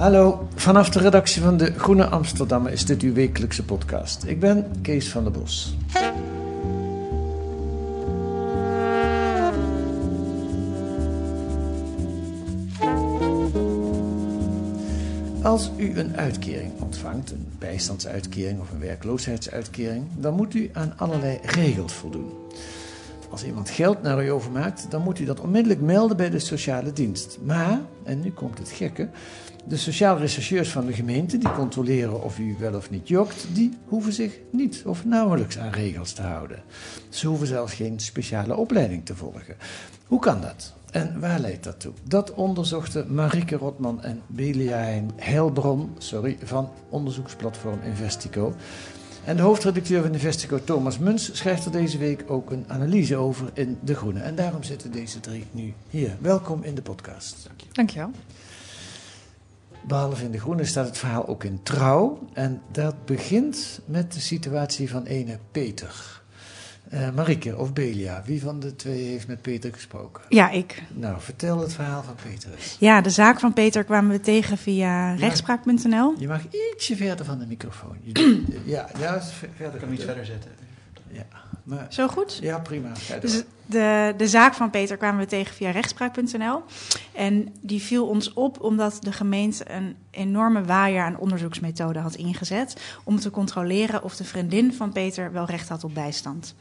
Hallo, vanaf de redactie van de Groene Amsterdammer is dit uw wekelijkse podcast. Ik ben Kees van der Bos. Als u een uitkering ontvangt, een bijstandsuitkering of een werkloosheidsuitkering, dan moet u aan allerlei regels voldoen. Als iemand geld naar u overmaakt, dan moet u dat onmiddellijk melden bij de sociale dienst. Maar, en nu komt het gekke, de sociaal rechercheurs van de gemeente, die controleren of u wel of niet jokt, die hoeven zich niet of nauwelijks aan regels te houden. Ze hoeven zelfs geen speciale opleiding te volgen. Hoe kan dat? En waar leidt dat toe? Dat onderzochten Marieke Rotman en Beliain Helbron sorry, van onderzoeksplatform Investico. En de hoofdredacteur van Investico, Thomas Muns, schrijft er deze week ook een analyse over in De Groene. En daarom zitten deze drie nu hier. Welkom in de podcast. Dank je. Dankjewel. Behalve in De Groene staat het verhaal ook in Trouw. En dat begint met de situatie van ene Peter. Uh, Marieke of Belia, wie van de twee heeft met Peter gesproken? Ja, ik. Nou, vertel het verhaal van Peter. Ja, de zaak van Peter kwamen we tegen via rechtspraak.nl. Je mag ietsje verder van de microfoon. ja, ja, verder. Ik kan iets verder zetten. Ja. Zo goed? Ja, prima. Dus de, de zaak van Peter kwamen we tegen via rechtspraak.nl. En die viel ons op omdat de gemeente een enorme waaier aan onderzoeksmethoden had ingezet. om te controleren of de vriendin van Peter wel recht had op bijstand.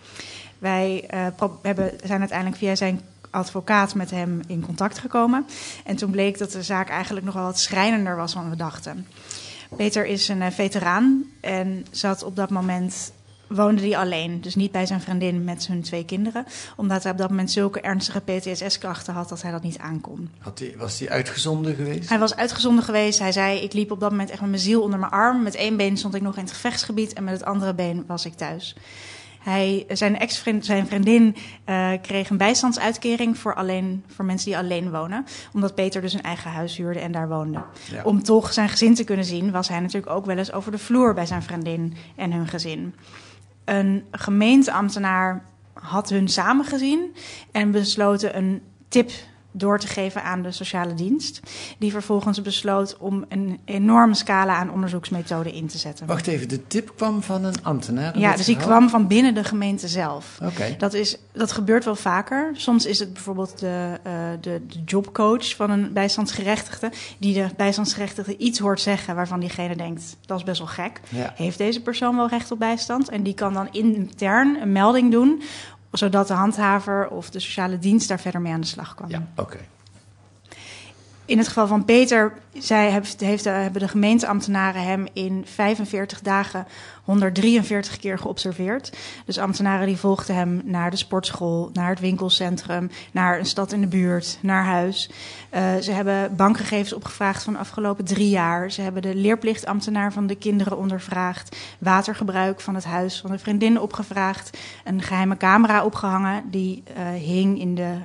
Wij uh, hebben, zijn uiteindelijk via zijn advocaat met hem in contact gekomen. En toen bleek dat de zaak eigenlijk nog wel wat schrijnender was dan we dachten. Peter is een uh, veteraan en zat op dat moment woonde hij alleen. Dus niet bij zijn vriendin met zijn twee kinderen. Omdat hij op dat moment zulke ernstige PTSS-klachten had dat hij dat niet aankon. Had hij, was hij uitgezonden geweest? Hij was uitgezonden geweest. Hij zei, ik liep op dat moment echt met mijn ziel onder mijn arm. Met één been stond ik nog in het gevechtsgebied en met het andere been was ik thuis. Hij, zijn ex-vriend, zijn vriendin, uh, kreeg een bijstandsuitkering voor, alleen, voor mensen die alleen wonen. Omdat Peter dus een eigen huis huurde en daar woonde. Ja. Om toch zijn gezin te kunnen zien, was hij natuurlijk ook wel eens over de vloer bij zijn vriendin en hun gezin een gemeenteambtenaar had hun samengezien en besloten een tip door te geven aan de sociale dienst. Die vervolgens besloot om een enorme scala aan onderzoeksmethoden in te zetten. Wacht even, de tip kwam van een ambtenaar? Ja, dus die kwam van binnen de gemeente zelf. Oké. Dat, is, dat gebeurt wel vaker. Soms is het bijvoorbeeld de, uh, de, de jobcoach van een bijstandsgerechtigde... die de bijstandsgerechtigde iets hoort zeggen waarvan diegene denkt... dat is best wel gek. Ja. Heeft deze persoon wel recht op bijstand? En die kan dan intern een melding doen zodat de handhaver of de sociale dienst daar verder mee aan de slag kan. Ja, oké. Okay. In het geval van Peter zij heeft, heeft, hebben de gemeenteambtenaren hem in 45 dagen 143 keer geobserveerd. Dus ambtenaren die volgden hem naar de sportschool, naar het winkelcentrum, naar een stad in de buurt, naar huis. Uh, ze hebben bankgegevens opgevraagd van de afgelopen drie jaar. Ze hebben de leerplichtambtenaar van de kinderen ondervraagd. Watergebruik van het huis van de vriendin opgevraagd. Een geheime camera opgehangen die uh, hing in de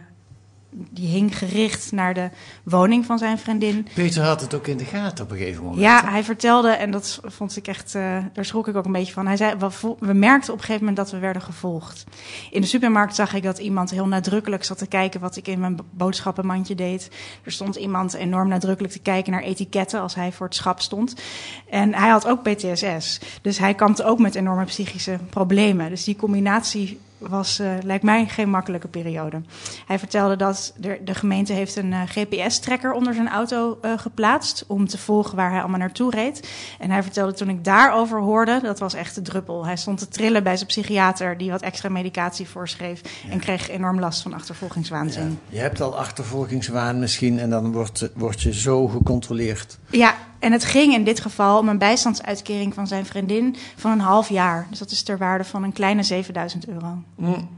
die hing gericht naar de woning van zijn vriendin. Peter had het ook in de gaten op een gegeven moment. Ja, hij vertelde, en dat vond ik echt, uh, daar schrok ik ook een beetje van. Hij zei, we, we merkten op een gegeven moment dat we werden gevolgd. In de supermarkt zag ik dat iemand heel nadrukkelijk zat te kijken wat ik in mijn boodschappenmandje deed. Er stond iemand enorm nadrukkelijk te kijken naar etiketten als hij voor het schap stond. En hij had ook PTSS. Dus hij kampte ook met enorme psychische problemen. Dus die combinatie was, uh, lijkt mij, geen makkelijke periode. Hij vertelde dat de, de gemeente heeft een uh, GPS-tracker onder zijn auto uh, geplaatst... om te volgen waar hij allemaal naartoe reed. En hij vertelde toen ik daarover hoorde, dat was echt de druppel. Hij stond te trillen bij zijn psychiater die wat extra medicatie voorschreef... Ja. en kreeg enorm last van achtervolgingswaanzin. Ja. Je hebt al achtervolgingswaan misschien en dan wordt, wordt je zo gecontroleerd. Ja, en het ging in dit geval om een bijstandsuitkering van zijn vriendin van een half jaar. Dus dat is ter waarde van een kleine 7000 euro. Mm.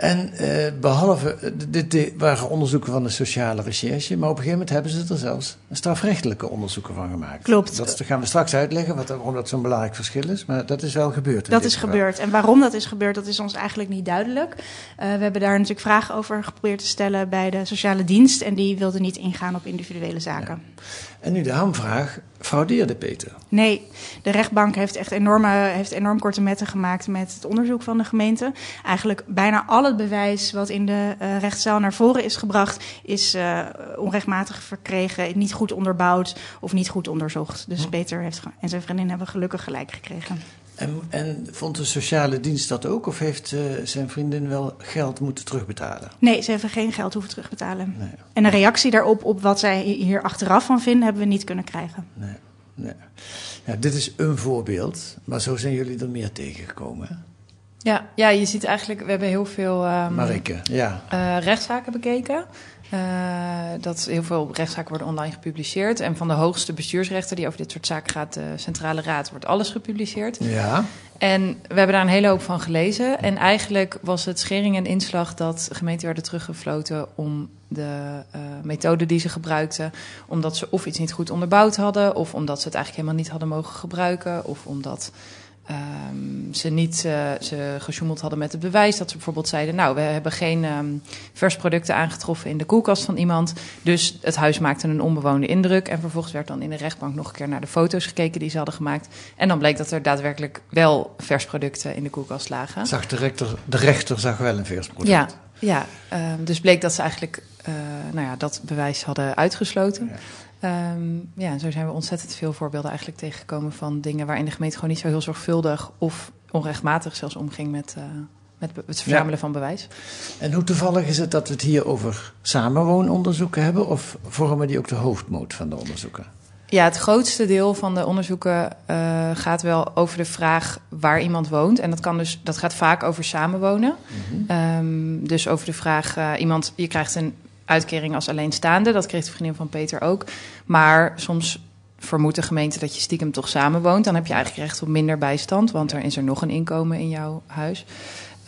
En uh, behalve, dit, dit, waren onderzoeken van de sociale recherche, maar op een gegeven moment hebben ze er zelfs strafrechtelijke onderzoeken van gemaakt. Klopt. Dat gaan we straks uitleggen, wat, waarom dat zo'n belangrijk verschil is, maar dat is wel gebeurd. Dat is geval. gebeurd. En waarom dat is gebeurd, dat is ons eigenlijk niet duidelijk. Uh, we hebben daar natuurlijk vragen over geprobeerd te stellen bij de sociale dienst en die wilde niet ingaan op individuele zaken. Ja. En nu de hamvraag, fraudeerde Peter? Nee, de rechtbank heeft echt enorme, heeft enorm korte metten gemaakt met het onderzoek van de gemeente. Eigenlijk bijna alle het bewijs wat in de uh, rechtszaal naar voren is gebracht, is uh, onrechtmatig verkregen, niet goed onderbouwd of niet goed onderzocht. Dus hm. Peter heeft en zijn vriendin hebben gelukkig gelijk gekregen. En, en, vond de sociale dienst dat ook? Of heeft uh, zijn vriendin wel geld moeten terugbetalen? Nee, ze hebben geen geld hoeven terugbetalen. Nee. En een reactie daarop, op wat zij hier achteraf van vinden, hebben we niet kunnen krijgen. Nee, nee. Dit is een voorbeeld, maar zo zijn jullie er meer tegengekomen. Ja, ja, je ziet eigenlijk, we hebben heel veel um, Marike, ja. Uh, rechtszaken bekeken. Uh, dat heel veel rechtszaken worden online gepubliceerd. En van de hoogste bestuursrechter die over dit soort zaken gaat, de Centrale Raad, wordt alles gepubliceerd. Ja. En we hebben daar een hele hoop van gelezen. En eigenlijk was het schering en inslag dat gemeenten werden teruggefloten om de uh, methode die ze gebruikten, omdat ze of iets niet goed onderbouwd hadden, of omdat ze het eigenlijk helemaal niet hadden mogen gebruiken, of omdat um, ze niet uh, ze gesjoemeld hadden met het bewijs. Dat ze bijvoorbeeld zeiden: Nou, we hebben geen um, versproducten aangetroffen in de koelkast van iemand. Dus het huis maakte een onbewoonde indruk. En vervolgens werd dan in de rechtbank nog een keer naar de foto's gekeken die ze hadden gemaakt. En dan bleek dat er daadwerkelijk wel versproducten in de koelkast lagen. Zag de, rechter, de rechter zag wel een versproduct. Ja, ja um, dus bleek dat ze eigenlijk uh, nou ja, dat bewijs hadden uitgesloten. Ja. Um, ja, zo zijn we ontzettend veel voorbeelden eigenlijk tegengekomen van dingen waarin de gemeente gewoon niet zo heel zorgvuldig of onrechtmatig zelfs omging met, uh, met het verzamelen ja. van bewijs. En hoe toevallig is het dat we het hier over samenwoononderzoeken hebben of vormen die ook de hoofdmoot van de onderzoeken? Ja, het grootste deel van de onderzoeken uh, gaat wel over de vraag waar iemand woont. En dat, kan dus, dat gaat vaak over samenwonen. Mm -hmm. um, dus over de vraag, uh, iemand, je krijgt een uitkering als alleenstaande. Dat kreeg de vriendin van Peter ook. Maar soms vermoedt de gemeente dat je stiekem toch samenwoont. Dan heb je eigenlijk recht op minder bijstand, want er is er nog een inkomen in jouw huis.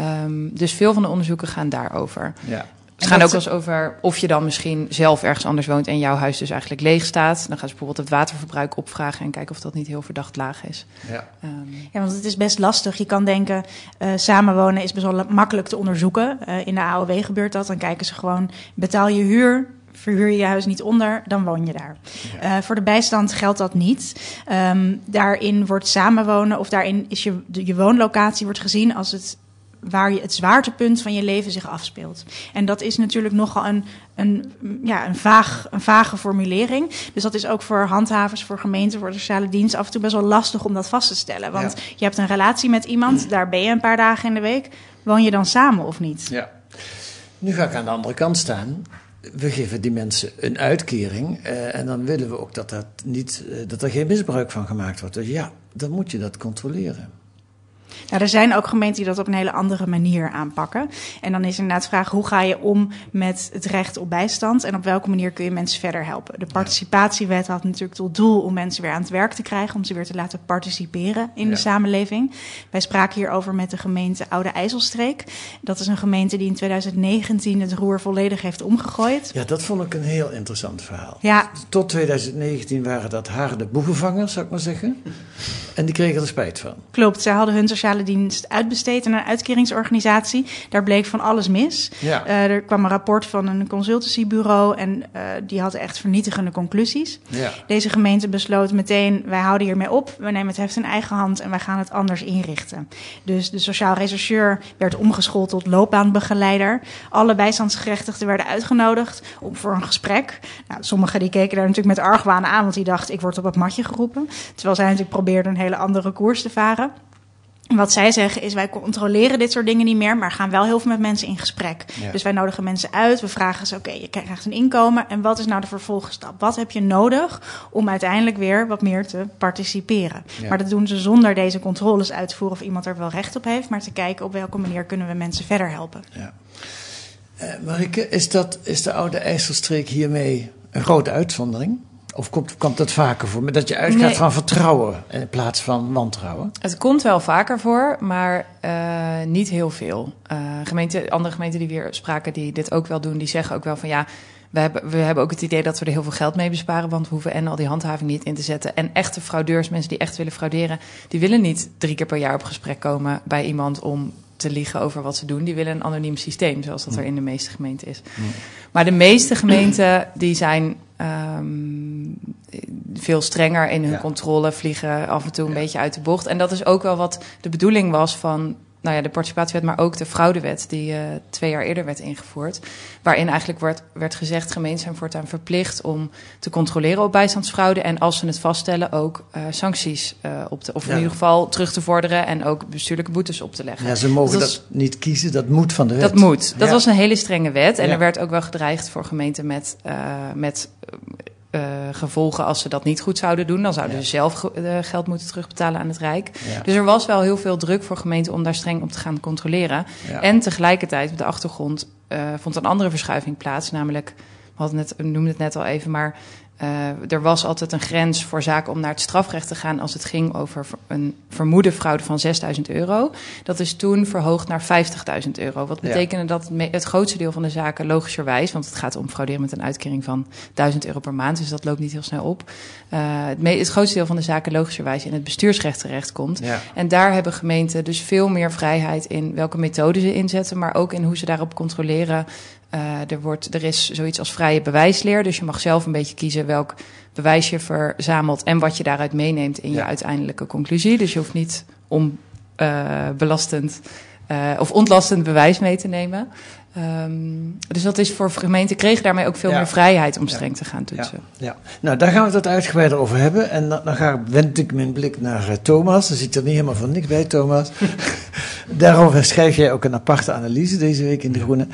Um, dus veel van de onderzoeken gaan daarover. Ja. Het gaan ook wel eens over of je dan misschien zelf ergens anders woont en jouw huis dus eigenlijk leeg staat. Dan gaan ze bijvoorbeeld het waterverbruik opvragen en kijken of dat niet heel verdacht laag is. Ja, um, ja want het is best lastig. Je kan denken, uh, samenwonen is best wel makkelijk te onderzoeken. Uh, in de AOW gebeurt dat. Dan kijken ze gewoon, betaal je huur, verhuur je je huis niet onder, dan woon je daar. Ja. Uh, voor de bijstand geldt dat niet. Um, daarin wordt samenwonen of daarin is je, de, je woonlocatie wordt gezien als het waar je het zwaartepunt van je leven zich afspeelt. En dat is natuurlijk nogal een, een, ja, een, vaag, een vage formulering. Dus dat is ook voor handhavers, voor gemeenten, voor de sociale dienst af en toe best wel lastig om dat vast te stellen. Want ja. je hebt een relatie met iemand, daar ben je een paar dagen in de week. Woon je dan samen of niet? Ja. Nu ga ik aan de andere kant staan. We geven die mensen een uitkering uh, en dan willen we ook dat, dat, niet, uh, dat er geen misbruik van gemaakt wordt. Dus ja, dan moet je dat controleren. Nou, er zijn ook gemeenten die dat op een hele andere manier aanpakken. En dan is inderdaad de vraag: hoe ga je om met het recht op bijstand en op welke manier kun je mensen verder helpen? De participatiewet had natuurlijk tot doel om mensen weer aan het werk te krijgen, om ze weer te laten participeren in ja. de samenleving. Wij spraken hierover met de gemeente Oude IJsselstreek. Dat is een gemeente die in 2019 het roer volledig heeft omgegooid. Ja, dat vond ik een heel interessant verhaal. Ja. Tot 2019 waren dat harde boevenvangers, zou ik maar zeggen. En die kregen er spijt van. Klopt, zij hadden hun sociale dienst uitbesteed aan een uitkeringsorganisatie. Daar bleek van alles mis. Ja. Uh, er kwam een rapport van een consultancybureau en uh, die had echt vernietigende conclusies. Ja. Deze gemeente besloot meteen, wij houden hiermee op. We nemen het heft in eigen hand en wij gaan het anders inrichten. Dus de sociaal rechercheur werd omgeschoold tot loopbaanbegeleider. Alle bijstandsgerechtigden werden uitgenodigd om voor een gesprek. Nou, sommigen die keken daar natuurlijk met argwaan aan, want die dachten, ik word op het matje geroepen. Terwijl zij natuurlijk probeerden een hele andere koers te varen. Wat zij zeggen is, wij controleren dit soort dingen niet meer, maar gaan wel heel veel met mensen in gesprek. Ja. Dus wij nodigen mensen uit, we vragen ze, oké, okay, je krijgt een inkomen en wat is nou de vervolgstap? Wat heb je nodig om uiteindelijk weer wat meer te participeren? Ja. Maar dat doen ze zonder deze controles uit te voeren of iemand er wel recht op heeft, maar te kijken op welke manier kunnen we mensen verder helpen. Ja. Uh, Marike, is, dat, is de oude IJsselstreek hiermee een grote uitzondering? Of komt, komt dat vaker voor? Dat je uitgaat nee. van vertrouwen in plaats van wantrouwen? Het komt wel vaker voor, maar uh, niet heel veel. Uh, gemeente, andere gemeenten die weer spraken, die dit ook wel doen, die zeggen ook wel van ja. We hebben, we hebben ook het idee dat we er heel veel geld mee besparen, want we hoeven en al die handhaving niet in te zetten. En echte fraudeurs, mensen die echt willen frauderen, die willen niet drie keer per jaar op gesprek komen bij iemand om te liegen over wat ze doen. Die willen een anoniem systeem, zoals dat er in de meeste gemeenten is. Maar de meeste gemeenten die zijn um, veel strenger in hun ja. controle, vliegen af en toe een ja. beetje uit de bocht. En dat is ook wel wat de bedoeling was van nou ja, de participatiewet, maar ook de fraudewet, die uh, twee jaar eerder werd ingevoerd. Waarin eigenlijk werd, werd gezegd: gemeenten zijn voortaan verplicht om te controleren op bijstandsfraude. En als ze het vaststellen, ook uh, sancties uh, op te, of in ieder geval terug te vorderen en ook bestuurlijke boetes op te leggen. Ja, ze mogen dat, dat, niet kiezen, dat moet van de wet. Dat moet. Dat ja. was een hele strenge wet. En ja. er werd ook wel gedreigd voor gemeenten met. met uh, gevolgen als ze dat niet goed zouden doen. Dan zouden ja. ze zelf uh, geld moeten terugbetalen aan het Rijk. Ja. Dus er was wel heel veel druk voor gemeenten om daar streng op te gaan controleren. Ja. En tegelijkertijd op de achtergrond uh, vond een andere verschuiving plaats. Namelijk, we hadden net, we noemden het net al even, maar uh, er was altijd een grens voor zaken om naar het strafrecht te gaan als het ging over een vermoede fraude van 6000 euro. Dat is toen verhoogd naar 50.000 euro. Wat betekende ja. dat het grootste deel van de zaken logischerwijs, want het gaat om frauderen met een uitkering van 1000 euro per maand, dus dat loopt niet heel snel op. Uh, het, het, grootste deel van de zaken logischerwijs in het bestuursrecht terechtkomt. Ja. En daar hebben gemeenten dus veel meer vrijheid in welke methode ze inzetten, maar ook in hoe ze daarop controleren uh, er, wordt, er is zoiets als vrije bewijsleer. Dus je mag zelf een beetje kiezen welk bewijs je verzamelt en wat je daaruit meeneemt in ja. je uiteindelijke conclusie. Dus je hoeft niet om uh, belastend uh, of ontlastend bewijs mee te nemen. Um, dus dat is voor gemeenten kregen daarmee ook veel ja. meer vrijheid om streng ja. te gaan toetsen. Ja. ja. nou daar gaan we het uitgebreider over hebben. En dan, dan ga, wend ik mijn blik naar uh, Thomas. Er zit er niet helemaal van niks bij, Thomas. Daarover schrijf jij ook een aparte analyse deze week in De Groene.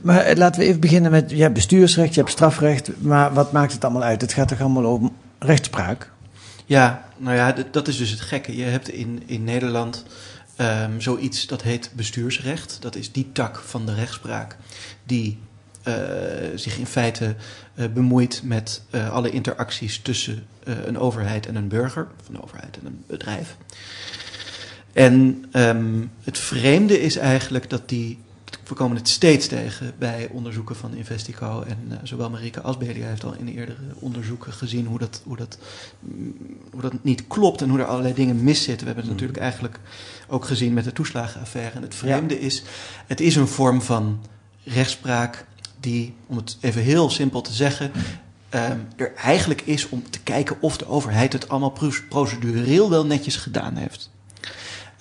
Maar uh, laten we even beginnen met, je hebt bestuursrecht, je hebt strafrecht. Maar wat maakt het allemaal uit? Het gaat toch allemaal om rechtspraak? Ja, nou ja, dat is dus het gekke. Je hebt in, in Nederland... Um, zoiets dat heet bestuursrecht. Dat is die tak van de rechtspraak die uh, zich in feite uh, bemoeit met uh, alle interacties tussen een overheid en een burger, of een overheid en een bedrijf. En um, het vreemde is eigenlijk dat die. We komen het steeds tegen bij onderzoeken van Investico. En zowel Marike Asbelia heeft al in eerdere onderzoeken gezien hoe dat, hoe, dat, hoe dat niet klopt en hoe er allerlei dingen miszitten. We hebben het natuurlijk eigenlijk ook gezien met de toeslagenaffaire. En het vreemde ja. is, het is een vorm van rechtspraak die, om het even heel simpel te zeggen, um, er eigenlijk is om te kijken of de overheid het allemaal procedureel wel netjes gedaan heeft.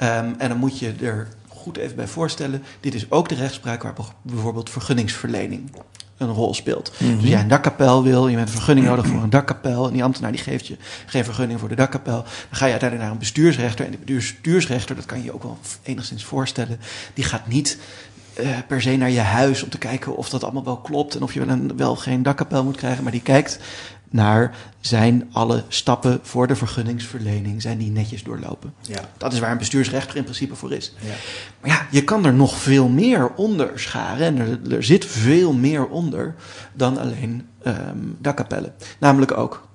Um, en dan moet je er goed even bij voorstellen, dit is ook de rechtspraak waar bijvoorbeeld vergunningsverlening een rol speelt. Mm -hmm. Dus jij een dakkapel wil, je hebt een vergunning nodig voor een dakkapel. En die ambtenaar die geeft je geen vergunning voor de dakkapel. Dan ga je uiteindelijk naar een bestuursrechter. En de bestuursrechter, dat kan je je ook wel enigszins voorstellen, die gaat niet uh, per se naar je huis om te kijken of dat allemaal wel klopt en of je wel, een, wel geen dakkapel moet krijgen. Maar die kijkt naar zijn alle stappen voor de vergunningsverlening zijn die netjes doorlopen. Ja. Dat is waar een bestuursrechter in principe voor is. Ja. Maar ja, je kan er nog veel meer onder scharen en er, er zit veel meer onder dan alleen um, dakkapellen. Namelijk ook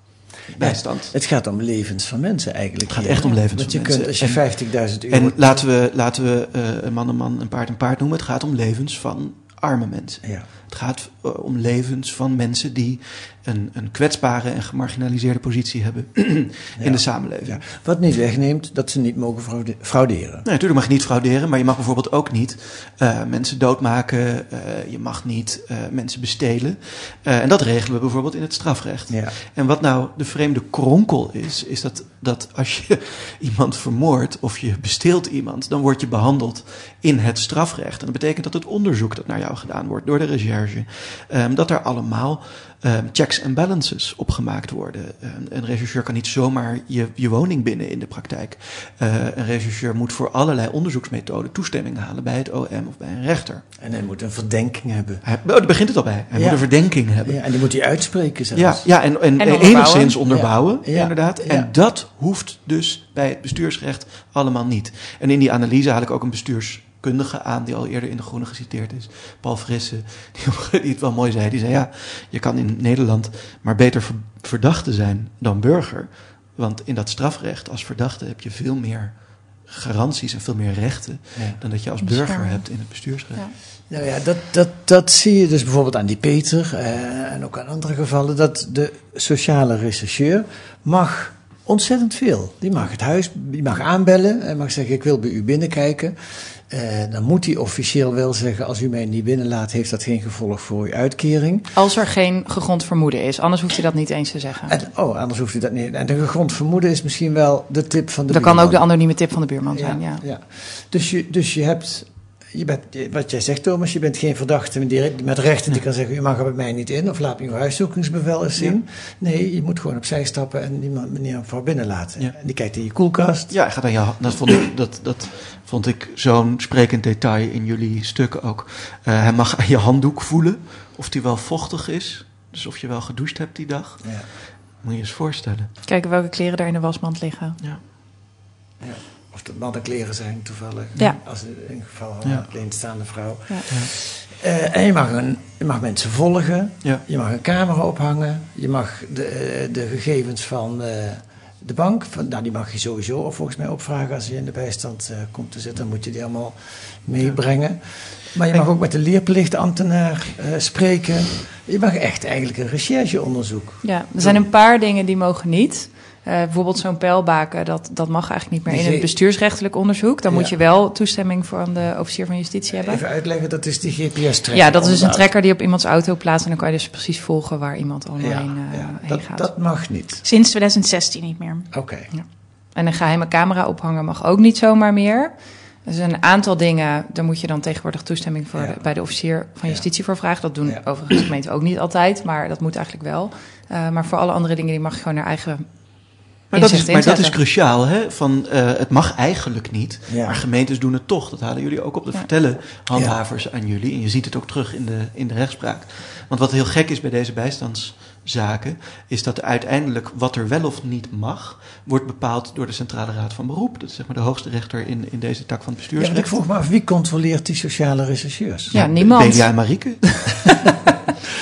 bijstand. Ja, het gaat om levens van mensen eigenlijk. Het gaat echt om levens van je mensen. kunt, als je 50.000 euro... En laten we, laten we uh, een man een man, een paard een paard noemen. Het gaat om levens van arme mensen. Ja. Het gaat uh, om levens van mensen die een, een kwetsbare en gemarginaliseerde positie hebben in ja. de samenleving. Ja. Wat niet wegneemt dat ze niet mogen fraude frauderen. Nee, natuurlijk mag je niet frauderen, maar je mag bijvoorbeeld ook niet uh, mensen doodmaken. Uh, je mag niet uh, mensen bestelen. en dat regelen we bijvoorbeeld in het strafrecht. Ja. En wat nou de vreemde kronkel is, is dat, dat als je iemand vermoordt of je besteelt iemand, dan word je behandeld in het strafrecht. En dat betekent dat het onderzoek dat naar jou gedaan wordt door de recherche, um, dat er allemaal um, checks and balances opgemaakt worden. Um, een rechercheur kan niet zomaar je, je woning binnen in de praktijk. Uh, een rechercheur moet voor allerlei onderzoeksmethoden toestemming halen bij het OM of bij een rechter. En hij moet een verdenking hebben. Hij, oh, daar begint het al bij. Hij ja. moet een verdenking hebben. Ja, en die moet hij uitspreken zelfs. Ja, ja en, en, en onderbouwen. enigszins onderbouwen, ja. inderdaad. En dat hoeft dus bij het bestuursrecht allemaal niet. En in die analyse haal ik ook een bestuurs kundige aan, die al eerder in de Groene geciteerd is. Paul Frisse, die, die het wel mooi zei. Die zei, ja, je kan in Nederland maar beter verdachte zijn dan burger. Want in dat strafrecht als verdachte heb je veel meer garanties en veel meer rechten... Ja. dan dat je als burger hebt in het bestuursrecht. Ja. Nou ja, dat, dat, dat zie je dus bijvoorbeeld aan die Peter uh, en ook aan andere gevallen... dat de sociale rechercheur mag ontzettend veel. Die mag het huis, die mag aanbellen en mag zeggen: Ik wil bij u binnenkijken. Eh, dan moet hij officieel wel zeggen: als u mij niet binnenlaat, heeft dat geen gevolg voor uw uitkering. Als er geen gegrond vermoeden is, anders hoeft hij dat niet eens te zeggen. En, oh, anders hoeft u dat niet. En de gegrond vermoeden is misschien wel de tip van de dat kan buurman. ook de anonieme tip van de buurman zijn, ja. ja. Dus, je, dus je hebt, je bent, wat jij zegt Thomas, je bent geen verdachte met direct- met rechten die kan zeggen, u mag er bij mij niet in of laat me uw huiszoekingsbevel eens zien. Nee, je moet gewoon opzij stappen en die man- meneer voor binnen laten. Ja. En die kijkt in je koelkast. Ja, hij gaat aan je, dat, vond ik, dat, dat vond ik zo'n sprekend detail in jullie stukken ook. Eh, hij mag aan je handdoek voelen of die wel vochtig is. Dus of je wel gedoucht hebt die dag. Ja. Moet je je eens voorstellen. Kijken welke kleren er in de wasmand liggen. Ja. Ja. Of dat mannenkleren zijn toevallig. Ja. Als in geval van Ja. een alleenstaande vrouw. Ja. Eh, en je mag, een, je mag mensen volgen. Ja. Je mag een camera ophangen. Je mag de, eh, de gegevens van eh, de bank, van, nou, die mag je sowieso of volgens mij opvragen als je in de bijstand eh, komt te zitten. Dan moet je die allemaal meebrengen. Maar je mag ook met de leerplichtambtenaar eh, spreken. Je mag echt eigenlijk een rechercheonderzoek. Ja, er zijn een paar dingen die mogen niet. Eh, bijvoorbeeld zo'n pijlbaken, dat, dat mag eigenlijk niet meer in het bestuursrechtelijk onderzoek. Dan Ja. moet je wel toestemming van de officier van justitie hebben. Even uitleggen, dat is die GPS-trekker. Ja, dat is dus een trekker die op iemands auto plaatst. En dan kan je dus precies volgen waar iemand allemaal Ja, heen, eh, ja. heen Dat, gaat. dat mag niet. Sinds 2016 niet meer. Oké. En een geheime camera ophangen mag ook niet zomaar meer. Er zijn een aantal dingen, daar moet je dan tegenwoordig toestemming voor Ja. bij de officier van Ja. justitie voor vragen. Dat doen Ja. overigens gemeenten ook niet altijd, maar dat moet eigenlijk wel. Eh, maar voor alle andere dingen die mag je gewoon naar eigen Maar, dat is, maar dat is cruciaal, hè? Van, eh, het mag eigenlijk niet, Ja. maar gemeentes doen het toch. Dat halen jullie ook op. Dat Ja. vertellen handhavers aan jullie. En je ziet het ook terug in de, in de rechtspraak. Want wat heel gek is bij deze bijstandszaken, is dat uiteindelijk wat er wel of niet mag, wordt bepaald door de Centrale Raad van Beroep. Dat is zeg maar de hoogste rechter in, in deze tak van het Ja, bestuursrecht. ik vroeg me af, wie controleert die sociale rechercheurs? Ja, niemand. Belia en Marieke.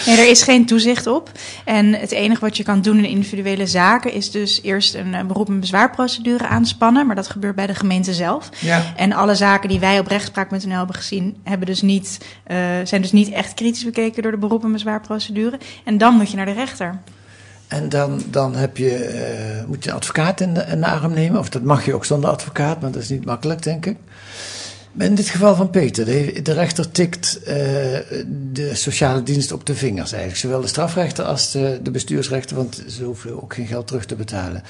Nee, er is geen toezicht op. En het enige wat je kan doen in individuele zaken is dus eerst een eh, beroep- en bezwaarprocedure aanspannen. Maar dat gebeurt bij de gemeente zelf. Ja. En alle zaken die wij op rechtspraak.nl hebben gezien, hebben dus niet, eh, zijn dus niet echt kritisch bekeken door de beroep- en bezwaarprocedure. En dan moet je naar de rechter. En dan, dan heb je, eh, moet je een advocaat in de, in de arm nemen. Of dat mag je ook zonder advocaat, maar dat is niet makkelijk, denk ik. In dit geval van Peter, de, de rechter tikt eh, de sociale dienst op de vingers eigenlijk. Zowel de strafrechter als de, de bestuursrechter, want ze hoeven ook geen geld terug te betalen.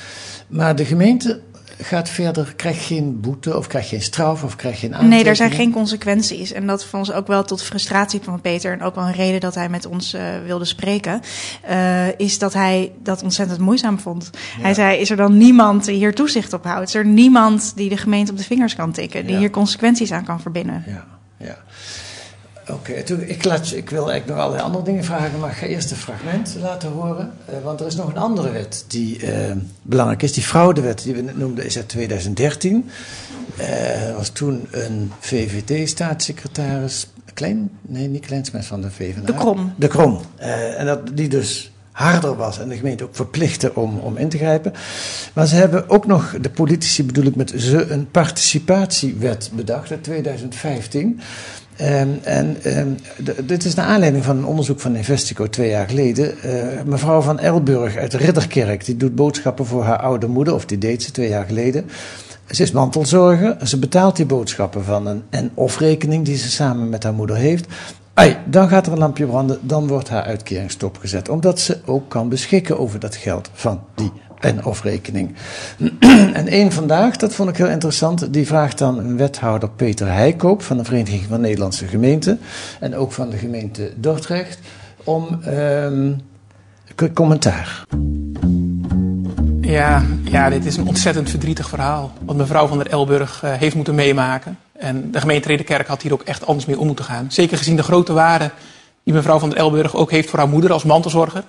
Maar de gemeente gaat verder, krijgt geen boete of krijgt geen straf of krijgt geen. Nee, er zijn geen consequenties. En dat vond ons ook wel tot frustratie van Peter. En ook wel een reden dat hij met ons eh, wilde spreken. eh, is dat hij dat ontzettend moeizaam vond. Hij zei: Is er dan niemand die hier toezicht op houdt? Is er niemand die de gemeente op de vingers kan tikken? Die Ja. hier consequenties aan kan verbinnen? Ja, ja. Oké, ik, laat ik wil eigenlijk nog allerlei andere dingen vragen, maar ik ga eerst een fragment laten horen. eh, want er is nog een andere wet die eh, belangrijk is. Die fraudewet die we net noemden is uit 2013. Eh, er was toen een VVD-staatssecretaris, Klein, nee niet Kleinsmets van de VVD. De Krom. De Krom. En dat, die dus harder was en de gemeente ook verplichtte om, om in te grijpen. Maar ze hebben ook nog, de politici bedoel ik met ze, een participatiewet bedacht uit 2015. Ehm, en ehm, dit is naar aanleiding van een onderzoek van Investico twee jaar geleden. Eh, mevrouw van Elburg uit Ridderkerk, die doet boodschappen voor haar oude moeder, of die deed ze twee jaar geleden. Ze is mantelzorger, ze betaalt die boodschappen van een en-of rekening die ze samen met haar moeder heeft. Ai, dan gaat er een lampje branden, dan wordt haar uitkering stopgezet. Omdat ze ook kan beschikken over dat geld van die en-of rekening. en één vandaag, dat vond ik heel interessant, die vraagt dan wethouder Peter Heikoop van de Vereniging van Nederlandse Gemeenten en ook van de gemeente Dordrecht om ehm, commentaar. Ja, ja, dit is een ontzettend verdrietig verhaal. Wat mevrouw van der Elburg eh, heeft moeten meemaken. En de gemeente Ridderkerk had hier ook echt anders mee om moeten gaan. Zeker gezien de grote waarde die mevrouw van der Elburg ook heeft voor haar moeder als mantelzorger.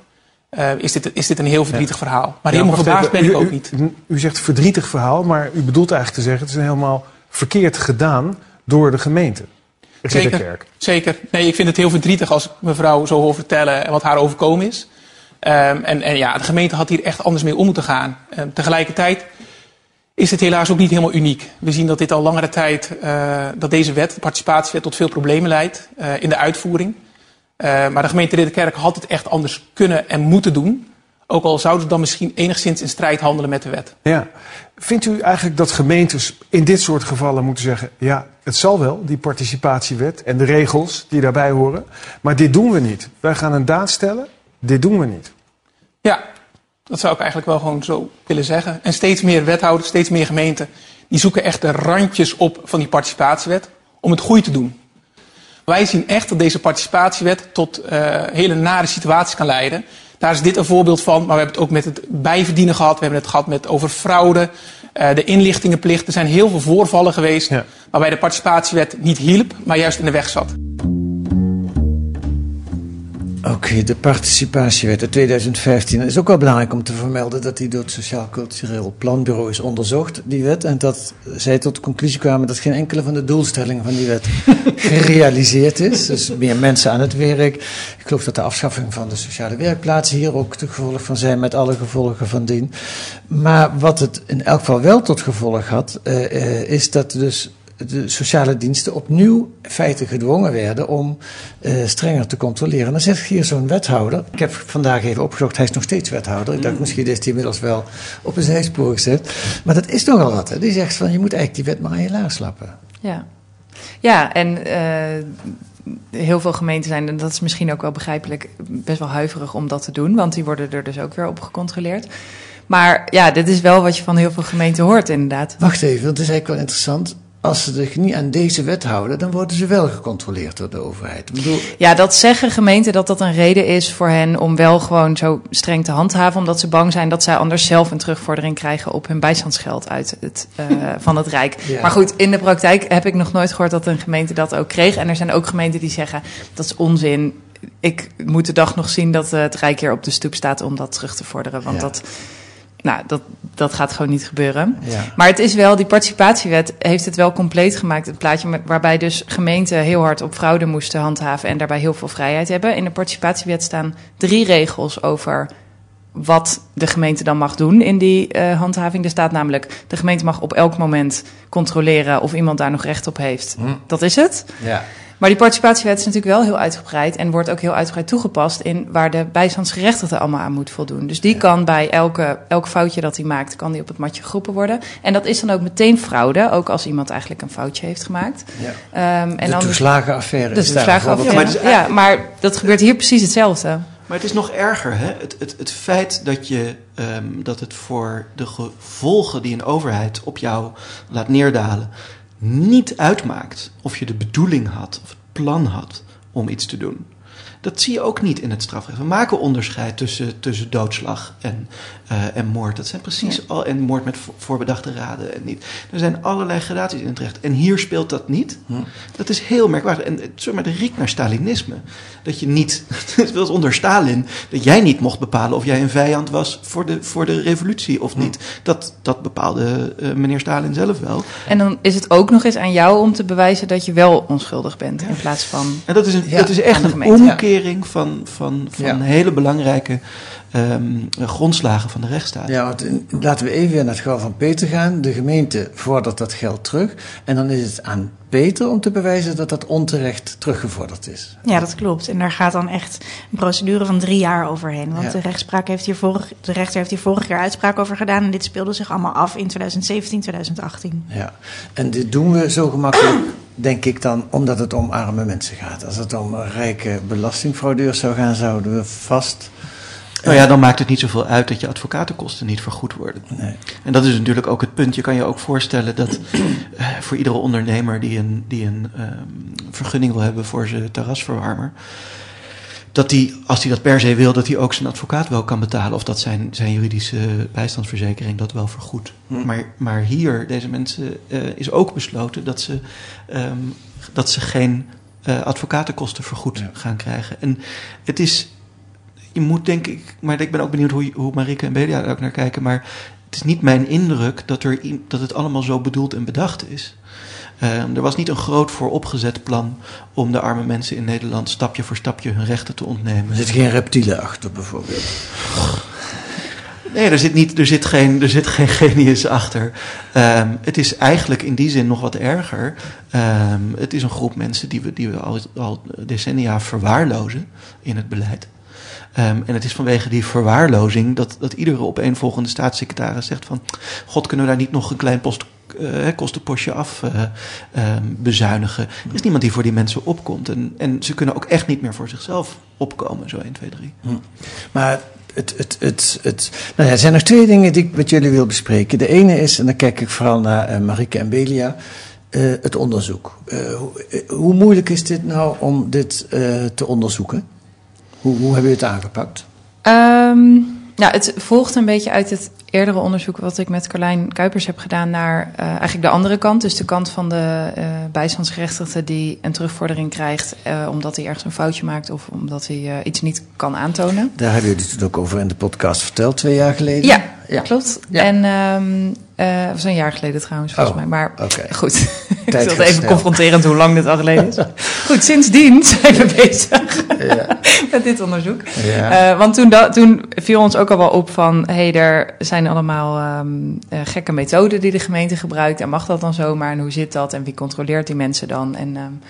Eh, is, dit, is dit een heel verdrietig verhaal. Maar Ja, helemaal verbaasd ben even. ik U- ook u- niet. U, u zegt verdrietig verhaal, maar u bedoelt eigenlijk te zeggen... het is helemaal verkeerd gedaan door de gemeente. Zeker. Zeker. Nee, ik vind het heel verdrietig als ik mevrouw zo hoor vertellen wat haar overkomen is. Ehm, en, en ja, de gemeente had hier echt anders mee om moeten gaan. Ehm, tegelijkertijd is het helaas ook niet helemaal uniek. We zien dat dit al langere tijd, eh, dat deze wet, de participatiewet, tot veel problemen leidt eh, in de uitvoering. Eh, maar de gemeente Ridderkerk had het echt anders kunnen en moeten doen. Ook al zouden ze dan misschien enigszins in strijd handelen met de wet. Ja. Vindt u eigenlijk dat gemeentes in dit soort gevallen moeten zeggen: ja, het zal wel, die participatiewet en de regels die daarbij horen, maar dit doen we niet. Wij gaan een daad stellen, dit doen we niet. Ja, dat zou ik eigenlijk wel gewoon zo willen zeggen. En steeds meer wethouders, steeds meer gemeenten, die zoeken echt de randjes op van die participatiewet om het goede te doen. Wij zien echt dat deze participatiewet tot uh, hele nare situaties kan leiden. Daar is dit een voorbeeld van, maar we hebben het ook met het bijverdienen gehad. We hebben het gehad met over fraude, uh, de inlichtingenplicht. Er zijn heel veel voorvallen geweest waarbij de participatiewet niet hielp, maar juist in de weg zat. Oké, okay, de participatiewet uit 2015. Het is ook wel belangrijk om te vermelden dat die door het Sociaal Cultureel Planbureau is onderzocht, die wet. En dat zij tot de conclusie kwamen dat geen enkele van de doelstellingen van die wet gerealiseerd is. Dus meer mensen aan het werk. Ik geloof dat de afschaffing van de sociale werkplaatsen hier ook te gevolg van zijn, met alle gevolgen van dien. Maar wat het in elk geval wel tot gevolg had, uh, uh, is dat dus de sociale diensten opnieuw feiten gedwongen werden om uh, strenger te controleren. Dan zegt hier zo'n wethouder. Ik heb vandaag even opgezocht, hij is nog steeds wethouder. Ik dacht, misschien is hij inmiddels wel op een zijspoor gezet. Maar dat is nogal wat. Hè? Die zegt van, je moet eigenlijk die wet maar aan je laars lappen. Ja, ja en uh, heel veel gemeenten zijn, en dat is misschien ook wel begrijpelijk, best wel huiverig om dat te doen. Want die worden er dus ook weer op gecontroleerd. Maar ja, dit is wel wat je van heel veel gemeenten hoort, inderdaad. Wacht even, dat is eigenlijk wel interessant als ze zich niet aan deze wet houden, dan worden ze wel gecontroleerd door de overheid. Ik bedoel... Ja, dat zeggen gemeenten dat dat een reden is voor hen om wel gewoon zo streng te handhaven, omdat ze bang zijn dat zij anders zelf een terugvordering krijgen op hun bijstandsgeld uit het, uh, van het Rijk. Ja. Maar goed, in de praktijk heb ik nog nooit gehoord dat een gemeente dat ook kreeg. En er zijn ook gemeenten die zeggen dat is onzin. Ik moet de dag nog zien dat het Rijk hier op de stoep staat om dat terug te vorderen, want ja. dat. Nou, dat, dat gaat gewoon niet gebeuren. Ja. Maar het is wel, die participatiewet heeft het wel compleet gemaakt. Het plaatje waarbij dus gemeenten heel hard op fraude moesten handhaven en daarbij heel veel vrijheid hebben. In de participatiewet staan drie regels over wat de gemeente dan mag doen in die uh, handhaving. Er staat namelijk, de gemeente mag op elk moment controleren of iemand daar nog recht op heeft. Hm. Dat is het. Ja. Maar die participatiewet is natuurlijk wel heel uitgebreid en wordt ook heel uitgebreid toegepast in waar de bijstandsgerechtigde allemaal aan moet voldoen. Dus die ja. kan bij elke, elk foutje dat hij maakt, kan die op het matje geroepen worden. En dat is dan ook meteen fraude, ook als iemand eigenlijk een foutje heeft gemaakt. Ja. Um, en de toeslagenaffaire. De toeslagenaffaire. Ja, maar, ja, maar dat gebeurt hier precies hetzelfde. Maar het is nog erger, hè? Het, het, het feit dat, je, um, dat het voor de gevolgen die een overheid op jou laat neerdalen, niet uitmaakt of je de bedoeling had of het plan had om iets te doen. Dat zie je ook niet in het strafrecht. We maken onderscheid tussen, tussen doodslag en, uh, en moord. Dat zijn precies ja. al. En moord met voorbedachte raden en niet. Er zijn allerlei gradaties in het recht. En hier speelt dat niet. Hm. Dat is heel merkwaardig. En zeg maar, de riekt naar Stalinisme. Dat je niet. Het was onder Stalin. Dat jij niet mocht bepalen of jij een vijand was voor de, voor de revolutie of niet. Hm. Dat, dat bepaalde uh, meneer Stalin zelf wel. En dan is het ook nog eens aan jou om te bewijzen dat je wel onschuldig bent. In plaats van. En dat is, een, ja, dat is echt een omkeer van, van, van ja. hele belangrijke um, grondslagen van de rechtsstaat. Ja, want laten we even weer naar het geval van Peter gaan. De gemeente vordert dat geld terug. En dan is het aan Peter om te bewijzen dat dat onterecht teruggevorderd is. Ja, dat klopt. En daar gaat dan echt een procedure van drie jaar overheen. Want Ja. de, rechtspraak heeft hier vorig, de rechter heeft hier vorig jaar uitspraak over gedaan. En dit speelde zich allemaal af in 2017, 2018. Ja, en dit doen we zo gemakkelijk, denk ik dan, omdat het om arme mensen gaat. Als het om rijke belastingfraudeurs zou gaan, zouden we vast. Nou ja, dan maakt het niet zoveel uit dat je advocatenkosten niet vergoed worden. Nee. En dat is natuurlijk ook het punt. Je kan je ook voorstellen dat uh, voor iedere ondernemer die een, die een um, vergunning wil hebben voor zijn terrasverwarmer, dat die, als hij dat per se wil, dat hij ook zijn advocaat wel kan betalen. Of dat zijn, zijn juridische bijstandsverzekering dat wel vergoedt. Hm. Maar, maar hier, deze mensen, uh, is ook besloten dat ze, um, dat ze geen uh, advocatenkosten vergoed Ja. gaan krijgen. En het is, je moet denk ik, maar ik ben ook benieuwd hoe, hoe Marike en Belia er ook naar kijken. Maar het is niet mijn indruk dat, er, dat het allemaal zo bedoeld en bedacht is. Um, er was niet een groot vooropgezet plan om de arme mensen in Nederland stapje voor stapje hun rechten te ontnemen. Er zit geen reptielen achter, bijvoorbeeld. Nee, er zit, niet, er zit, geen, er zit geen genius achter. Um, het is eigenlijk in die zin nog wat erger. Um, het is een groep mensen die we, die we al, al decennia verwaarlozen in het beleid. Ehm, en het is vanwege die verwaarlozing dat, dat iedere opeenvolgende staatssecretaris zegt van... God, kunnen we daar niet nog een klein post, eh, kostenpostje af eh, ehm, bezuinigen? Er is niemand die voor die mensen opkomt. En, en ze kunnen ook echt niet meer voor zichzelf opkomen, zo 1, 2, 3. Maar het, het, het, het, nou ja, er zijn nog twee dingen die ik met jullie wil bespreken. De ene is, en dan kijk ik vooral naar eh, Marike en Belia, het onderzoek. Hoe, hoe moeilijk is dit nou om dit te onderzoeken? Hoe, hoe hebben jullie het aangepakt? Ehm, nou, het volgt een beetje uit het eerdere onderzoek wat ik met Carlijn Kuipers heb gedaan naar eh, eigenlijk de andere kant. Dus de kant van de eh bijstandsgerechtigde die een terugvordering krijgt eh, omdat hij ergens een foutje maakt of omdat hij eh, iets niet kan aantonen. Daar hebben jullie het ook over in de podcast verteld, twee jaar geleden. Ja, ja. klopt. Ja. En um, uh, was een jaar geleden trouwens, volgens Oh, mij. Maar goed, ik wil gaat even snel. confronterend hoe lang dit al geleden is. goed, sindsdien zijn we bezig Ja. met dit onderzoek. Ja. Uh, want toen, toen viel ons ook al wel op van... hé, hey, er zijn allemaal um, uh, gekke methoden die de gemeente gebruikt... en mag dat dan zomaar en hoe zit dat en wie controleert die mensen dan? En um,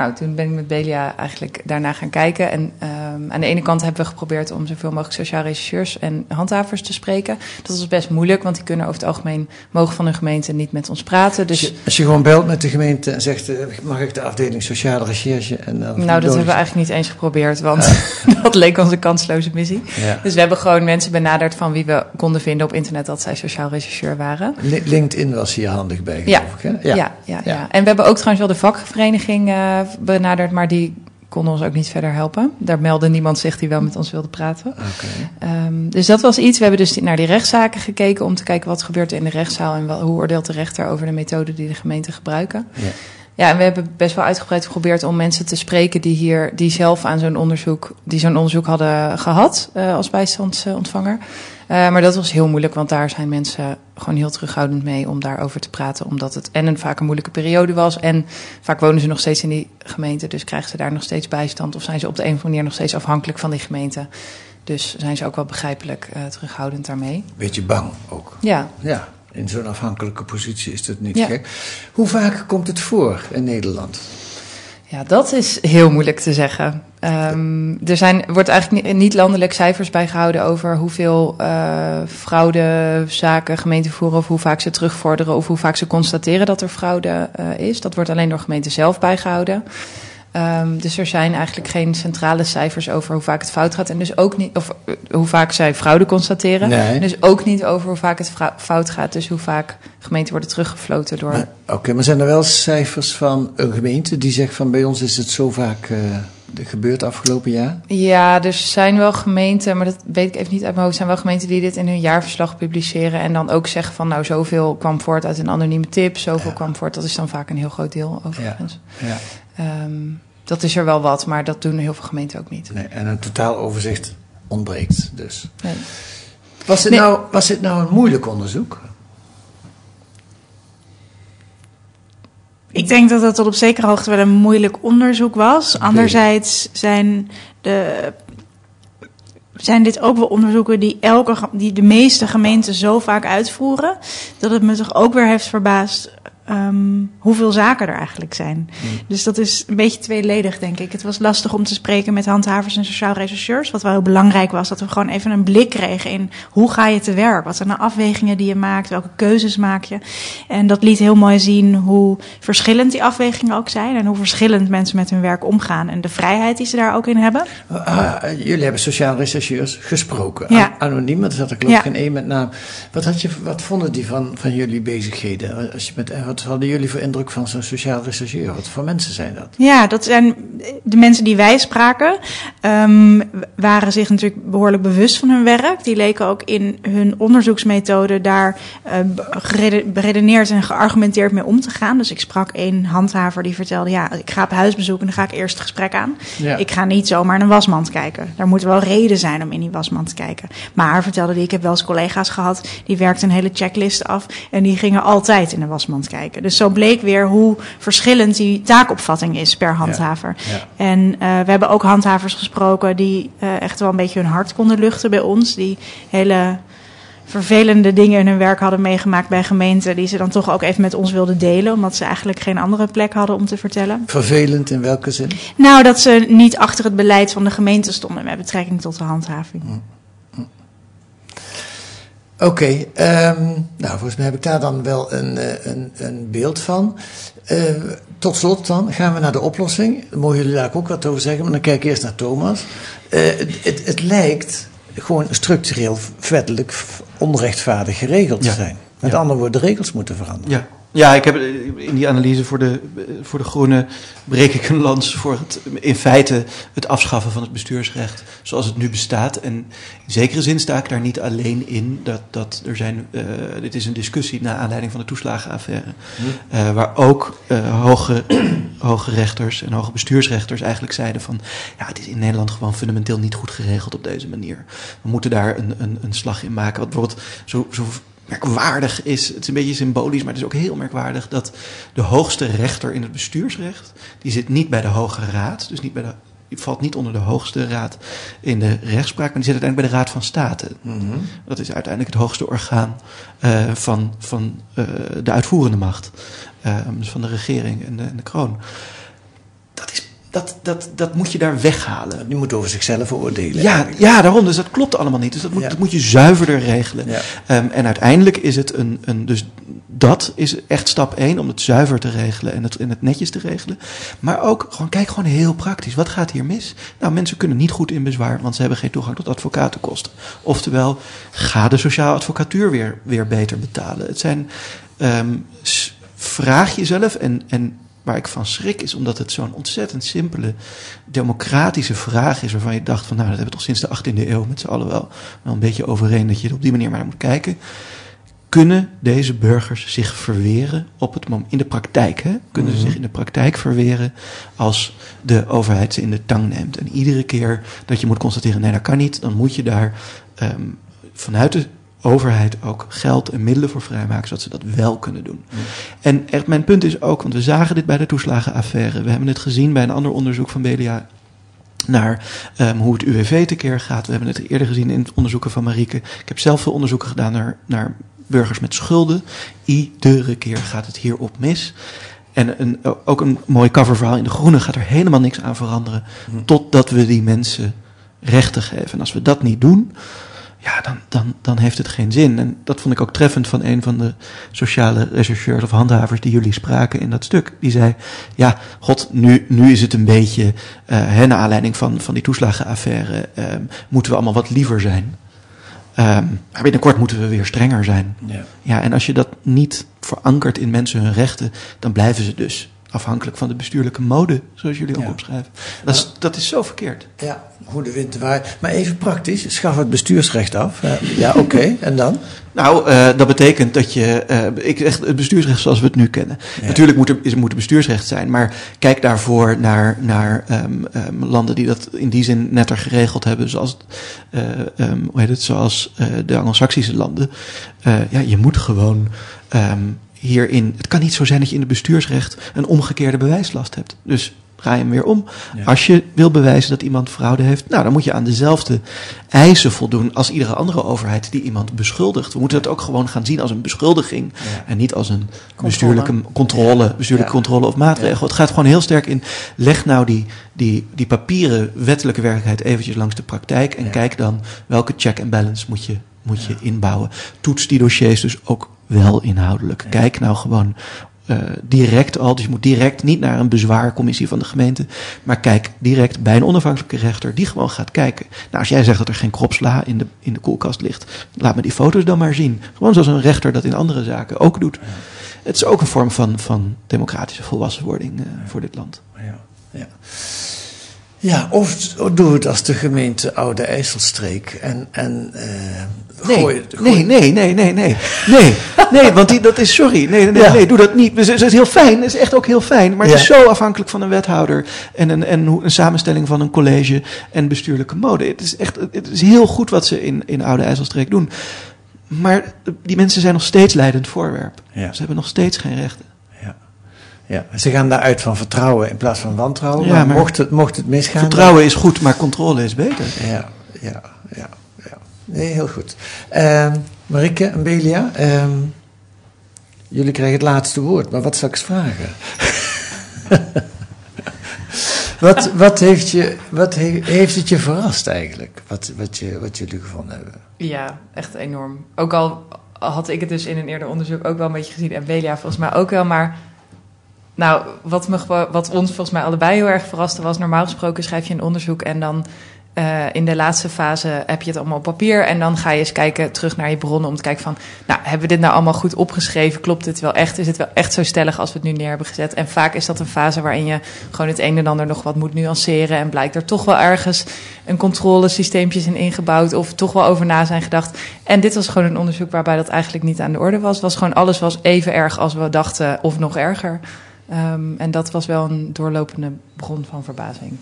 nou, toen ben ik met Belia eigenlijk daarna gaan kijken. En um, aan de ene kant hebben we geprobeerd om zoveel mogelijk sociaal rechercheurs en handhavers te spreken. Dat was best moeilijk, want die kunnen over het algemeen mogen van hun gemeente niet met ons praten. Dus... Als, je, als je gewoon belt met de gemeente en zegt, uh, mag ik de afdeling sociale recherche? En, uh, nou, dat hebben we eigenlijk niet eens geprobeerd, want uh. dat leek onze kansloze missie. Ja. Dus we hebben gewoon mensen benaderd van wie we konden vinden op internet dat zij sociaal rechercheur waren. LinkedIn was hier handig bij, ja. geloof ik, hè? Ja. Ja, ja, ja. En we hebben ook trouwens wel de vakvereniging uh, benaderd, maar die konden ons ook niet verder helpen. Daar meldde niemand zich die wel met ons wilde praten. Okay. Um, dus dat was iets. We hebben dus naar die rechtszaken gekeken om te kijken wat gebeurt er in de rechtszaal en wel, hoe oordeelt de rechter over de methode die de gemeenten gebruiken. Ja. Ja, en we hebben best wel uitgebreid geprobeerd om mensen te spreken die hier, die zelf aan zo'n onderzoek, die zo'n onderzoek hadden gehad uh, als bijstandsontvanger. Uh, maar dat was heel moeilijk, want daar zijn mensen gewoon heel terughoudend mee om daarover te praten. Omdat het en een vaak een moeilijke periode was. En vaak wonen ze nog steeds in die gemeente, dus krijgen ze daar nog steeds bijstand. Of zijn ze op de een of andere manier nog steeds afhankelijk van die gemeente. Dus zijn ze ook wel begrijpelijk uh, terughoudend daarmee. Beetje bang ook. Ja. Ja, in zo'n afhankelijke positie is dat niet ja. gek. Hoe vaak komt het voor in Nederland? Ja, dat is heel moeilijk te zeggen. Um, er zijn, wordt eigenlijk niet, landelijk cijfers bijgehouden over hoeveel uh, fraudezaken gemeenten voeren of hoe vaak ze terugvorderen of hoe vaak ze constateren dat er fraude uh, is. Dat wordt alleen door gemeenten zelf bijgehouden. Um, dus er zijn eigenlijk geen centrale cijfers over hoe vaak het fout gaat. En dus ook niet, of uh, hoe vaak zij fraude constateren. Nee. Dus ook niet over hoe vaak het fout gaat. Dus hoe vaak gemeenten worden teruggefloten door. Oké, okay, maar zijn er wel cijfers van een gemeente die zegt van bij ons is het zo vaak uh, gebeurd afgelopen jaar? Ja, er zijn wel gemeenten, maar dat weet ik even niet uit mijn hoofd. Er zijn wel gemeenten die dit in hun jaarverslag publiceren. En dan ook zeggen van nou zoveel kwam voort uit een anonieme tip. Zoveel ja. kwam voort. Dat is dan vaak een heel groot deel overigens. Ja. ja. Um, dat is er wel wat, maar dat doen heel veel gemeenten ook niet. Nee, en een totaal overzicht ontbreekt dus. Nee. Was, dit Nee. nou, was dit nou een moeilijk onderzoek? Ik denk dat het tot op zekere hoogte wel een moeilijk onderzoek was. Anderzijds zijn, de, zijn dit ook wel onderzoeken die, elke, die de meeste gemeenten zo vaak uitvoeren. Dat het me toch ook weer heeft verbaasd ehm, hoeveel zaken er eigenlijk zijn. Dus dat is een beetje tweeledig, denk ik. Het was lastig om te spreken met handhavers en sociaal rechercheurs. Wat wel heel belangrijk was, dat we gewoon even een blik kregen in hoe ga je te werk? Wat zijn de afwegingen die je maakt? Welke keuzes maak je? En dat liet heel mooi zien hoe verschillend die afwegingen ook zijn. En hoe verschillend mensen met hun werk omgaan. En de vrijheid die ze daar ook in hebben. Ah, jullie hebben sociaal rechercheurs gesproken. Ja. An- Anoniem, er zat er geloof ik Ja. geen één met naam. Wat, had je, wat vonden die van, van jullie bezigheden? Als je met, eh, wat hadden jullie voor indruk van zo'n sociaal rechercheur? Wat voor mensen zijn dat? Ja, dat zijn de mensen die wij spraken. ehm, waren zich natuurlijk behoorlijk bewust van hun werk. Die leken ook in hun onderzoeksmethode daar gerede- beredeneerd en geargumenteerd mee om te gaan. Dus ik sprak één handhaver die vertelde: Ja, ik ga op huisbezoek en dan ga ik eerst het gesprek aan. Ja. Ik ga niet zomaar in een wasmand kijken. Daar moet wel reden zijn om in die wasmand te kijken. Maar vertelde die: Ik heb wel eens collega's gehad die werkten een hele checklist af en die gingen altijd in de wasmand kijken. Dus zo bleek weer hoe verschillend die taakopvatting is per handhaver. Ja. En eh, we hebben ook handhavers gesproken die eh, echt wel een beetje hun hart konden luchten bij ons. Die hele vervelende dingen in hun werk hadden meegemaakt bij gemeenten, die ze dan toch ook even met ons wilden delen, omdat ze eigenlijk geen andere plek hadden om te vertellen. Vervelend in welke zin? Nou, dat ze niet achter het beleid van de gemeente stonden met betrekking tot de handhaving. Oké, ehm, nou volgens mij heb ik daar dan wel een, eh, een, een beeld van. Eh, tot slot dan gaan we naar de oplossing. Daar mogen jullie daar ook wat over zeggen, maar dan kijk ik eerst naar Thomas. Eh, het, het, lijkt gewoon structureel, wettelijk onrechtvaardig geregeld te Ja. zijn. Met Ja. andere woorden, de regels moeten veranderen. Ja. Ja, ik heb in die analyse voor de, voor de Groenen breek ik een lans voor het, in feite het afschaffen van het bestuursrecht zoals het nu bestaat. En in zekere zin sta ik daar niet alleen in. Dat, dat er zijn, eh, dit is een discussie naar aanleiding van de toeslagenaffaire. eh, waar ook eh, hoge, hoge rechters en hoge bestuursrechters eigenlijk zeiden van... ja, het is in Nederland gewoon fundamenteel niet goed geregeld op deze manier. We moeten daar een, een, een slag in maken. Wat bijvoorbeeld zo, zo merkwaardig is, het is een beetje symbolisch, maar het is ook heel merkwaardig dat de hoogste rechter in het bestuursrecht, die zit niet bij de Hoge Raad, dus niet bij de, die valt niet onder de hoogste raad in de rechtspraak, maar die zit uiteindelijk bij de Raad van State. Dat is uiteindelijk het hoogste orgaan eh, van, van eh, de uitvoerende macht, eh, dus van de regering en de, en de kroon. Dat, is, dat, dat, dat moet je daar weghalen. Die moet over zichzelf oordelen. Ja, ja, daarom. Dus dat klopt allemaal niet. Dus dat moet, Ja. dat moet je zuiverder regelen. Ja. Ehm, en uiteindelijk is het een, een. Dus dat is echt stap één om het zuiver te regelen en het, en het netjes te regelen. Maar ook gewoon, kijk gewoon heel praktisch. Wat gaat hier mis? Nou, mensen kunnen niet goed in bezwaar, want ze hebben geen toegang tot advocatenkosten. Oftewel, ga de sociale advocatuur weer, weer beter betalen. Het zijn. ehm, vraag jezelf en. en Waar ik van schrik is omdat het zo'n ontzettend simpele democratische vraag is. Waarvan je dacht van nou dat hebben we toch sinds de 18e eeuw met z'n allen wel, wel een beetje overeen dat je er op die manier maar naar moet kijken. Kunnen deze burgers zich verweren op het moment, in de praktijk? Hè? Kunnen ze zich in de praktijk verweren als de overheid ze in de tang neemt? En iedere keer dat je moet constateren, nee dat kan niet, dan moet je daar ehm, vanuit de overheid ook geld en middelen voor vrijmaken, zodat ze dat wel kunnen doen. En echt, mijn punt is ook, want we zagen dit bij de toeslagenaffaire. We hebben het gezien bij een ander onderzoek van BDA naar ehm, hoe het UWV tekeer gaat. We hebben het eerder gezien in het onderzoeken van Marieke. Ik heb zelf veel onderzoeken gedaan naar, naar burgers met schulden. Iedere keer gaat het hierop mis. En een, ook een mooi coververhaal in De Groene gaat er helemaal niks aan veranderen. Totdat we die mensen rechten geven. En als we dat niet doen, ja, dan, dan, dan heeft het geen zin. En dat vond ik ook treffend van een van de sociale rechercheurs of handhavers die jullie spraken in dat stuk. Die zei, ja, god, nu, nu is het een beetje, hè, naar aanleiding van, van die toeslagenaffaire, ehm, moeten we allemaal wat liever zijn. Ehm, maar binnenkort moeten we weer strenger zijn. Ja. Ja, en als je dat niet verankert in mensen hun rechten, dan blijven ze dus afhankelijk van de bestuurlijke mode, zoals jullie ook Ja. opschrijven. Dat is, dat is zo verkeerd. Ja, hoe de wind waait. Maar even praktisch, schaf het bestuursrecht af. Ja, ja oké, en dan? Nou, eh, dat betekent dat je, eh, ik zeg het bestuursrecht zoals we het nu kennen. Ja. Natuurlijk moet er, is, moet er bestuursrecht zijn, maar kijk daarvoor naar, naar ehm, ehm, landen die dat in die zin netter geregeld hebben, zoals, eh, ehm, hoe heet het, zoals de Anglo-Saxische landen. Ja, je moet gewoon hierin, het kan niet zo zijn dat je in het bestuursrecht een omgekeerde bewijslast hebt. Dus draai hem weer om. Ja. Als je wil bewijzen dat iemand fraude heeft, nou, dan moet je aan dezelfde eisen voldoen als iedere andere overheid die iemand beschuldigt. We moeten dat ook gewoon gaan zien als een beschuldiging Ja. en niet als een bestuurlijke controle, bestuurlijke Ja. controle of maatregel. Het gaat gewoon heel sterk in, leg nou die, die, die papieren wettelijke werkelijkheid eventjes langs de praktijk en Ja. kijk dan welke check and balance moet je, moet je inbouwen. Toets die dossiers dus ook wel inhoudelijk. Kijk nou gewoon eh, direct al, dus je moet direct niet naar een bezwaarcommissie van de gemeente, maar kijk direct bij een onafhankelijke rechter die gewoon gaat kijken. Nou, als jij zegt dat er geen kropsla in de, in de koelkast ligt, laat me die foto's dan maar zien. Gewoon zoals een rechter dat in andere zaken ook doet. Het is ook een vorm van, van democratische volwassenwording eh, voor dit land. Ja, ja. Ja of, of doe het als de gemeente Oude IJsselstreek en, en eh Nee, gooi, gooi- nee, nee, nee, nee, nee. Nee, nee want die, dat is, sorry, nee, nee, Ja. nee, doe dat niet. Dus Het is heel fijn, het is echt ook heel fijn. Maar het is zo afhankelijk van een wethouder en een, en een samenstelling van een college en bestuurlijke mode. Het is echt, het is heel goed wat ze in, in Oude IJsselstreek doen. Maar die mensen zijn nog steeds leidend voorwerp. Ja. Ze hebben nog steeds geen rechten. Ja. Ze gaan daaruit van vertrouwen in plaats van wantrouwen. Ja, maar, maar- mocht, het, mocht het misgaan... Vertrouwen is goed, maar controle is beter. Ja, ja, ja, ja. Nee, heel goed. Ehm, Marike en Belia, ehm, jullie krijgen het laatste woord, maar wat zal ik eens vragen? wat, wat, heeft, je, wat he- heeft het je verrast eigenlijk, wat, wat, je, wat jullie gevonden hebben? Ja, echt enorm. Ook al had ik het dus in een eerder onderzoek ook wel een beetje gezien. En Belia volgens mij ook wel. Maar nou, wat, wat ons volgens mij allebei heel erg verraste was... normaal gesproken schrijf je een onderzoek en dan... eh, in de laatste fase heb je het allemaal op papier. En dan ga je eens kijken terug naar je bronnen om te kijken van... Nou, hebben we dit nou allemaal goed opgeschreven? Klopt dit wel echt? Is het wel echt zo stellig als we het nu neer hebben gezet? En vaak is dat een fase waarin je gewoon het een en ander nog wat moet nuanceren. En blijkt er toch wel ergens een controlesysteempjes in ingebouwd. Of toch wel over na zijn gedacht. En dit was gewoon een onderzoek waarbij dat eigenlijk niet aan de orde was. was gewoon alles was even erg als we dachten of nog erger. Ehm, en dat was wel een doorlopende bron van verbazing.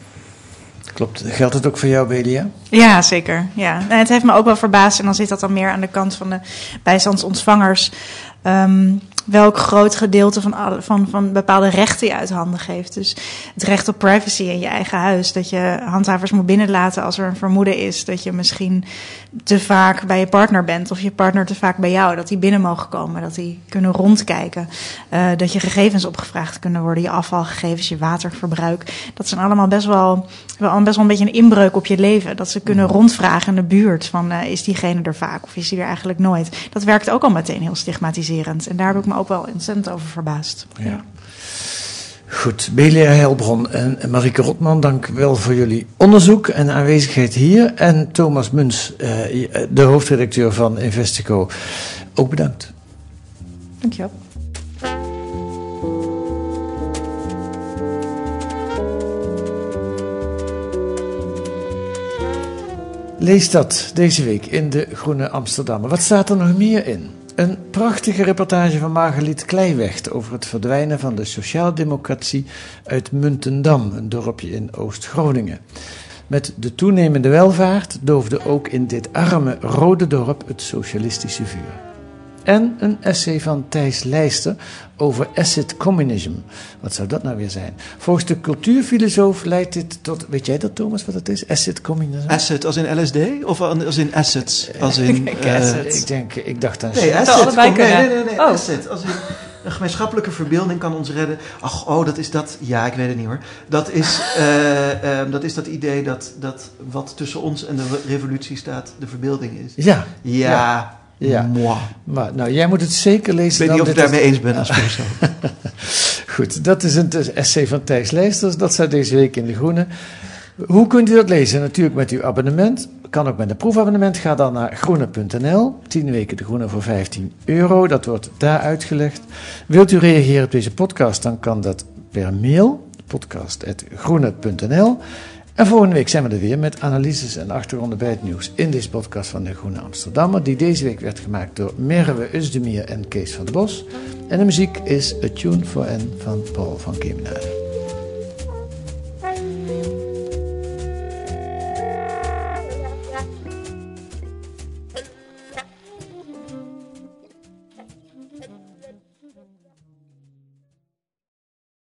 Klopt, geldt het ook voor jou, Belia? Ja, zeker. Ja. En het heeft me ook wel verbaasd. En dan zit dat dan meer aan de kant van de bijstandsontvangers. ehm, welk groot gedeelte van, alle, van, van bepaalde rechten je uit handen geeft. Dus het recht op privacy in je eigen huis. Dat je handhavers moet binnenlaten als er een vermoeden is dat je misschien te vaak bij je partner bent. Of je partner te vaak bij jou. Dat die binnen mogen komen. Dat die kunnen rondkijken. Eh, dat je gegevens opgevraagd kunnen worden. Je afvalgegevens, je waterverbruik. Dat zijn allemaal best wel, wel best wel een beetje een inbreuk op je leven. Dat ze kunnen rondvragen in de buurt. Van eh, is diegene er vaak of is die er eigenlijk nooit. Dat werkt ook al meteen heel stigmatiserend. En daar heb ik me ook wel ontzettend over verbaasd. Ja. Goed, Belia Heilbron en Marike Rotman, dank wel voor jullie onderzoek en aanwezigheid hier. En Thomas Muns, eh, de hoofdredacteur van Investico, ook bedankt. Dankjewel. Lees dat deze week in de Groene Amsterdammer. Wat staat er nog meer in? Een prachtige reportage van Margeliet Kleiwecht over het verdwijnen van de sociaaldemocratie uit Muntendam, een dorpje in Oost-Groningen. Met de toenemende welvaart doofde ook in dit arme rode dorp het socialistische vuur. En een essay van Thijs Leijster over acid communism. Wat zou dat nou weer zijn? Volgens de cultuurfilosoof leidt dit tot. Weet jij dat, Thomas, wat het is? Acid communism? Asset als in LSD of als in assets? Als in, Ik eh, asset. Ik denk, ik dacht aan. Nee, asset. allebei Kom, nee, nee, nee, nee, Oh. asset. Als in, een gemeenschappelijke verbeelding kan ons redden. Ach, oh, dat is dat. Ja, ik weet het niet hoor. Dat is, eh, ehm, dat, is dat idee dat, dat wat tussen ons en de re- revolutie staat, de verbeelding is. Ja, Ja, Ja. Moi. maar nou, jij moet het zeker Ik lezen. weet niet of ik daarmee eens ben als persoon. Goed, dat is een essay van Thijs Leijsters. Dat staat deze week in De Groene. Hoe kunt u dat lezen? Natuurlijk met uw abonnement. Kan ook met een proefabonnement. Ga dan naar groene.nl. 10 weken De Groene voor 15 euro. Dat wordt daar uitgelegd. Wilt u reageren op deze podcast? Dan kan dat per mail. podcast.groene.nl En volgende week zijn we er weer met analyses en achtergronden bij het nieuws in deze podcast van de Groene Amsterdammer, die deze week werd gemaakt door Merwe Usdemir en Kees van Bos. En de muziek is A Tune for N van Paul van Kemenade.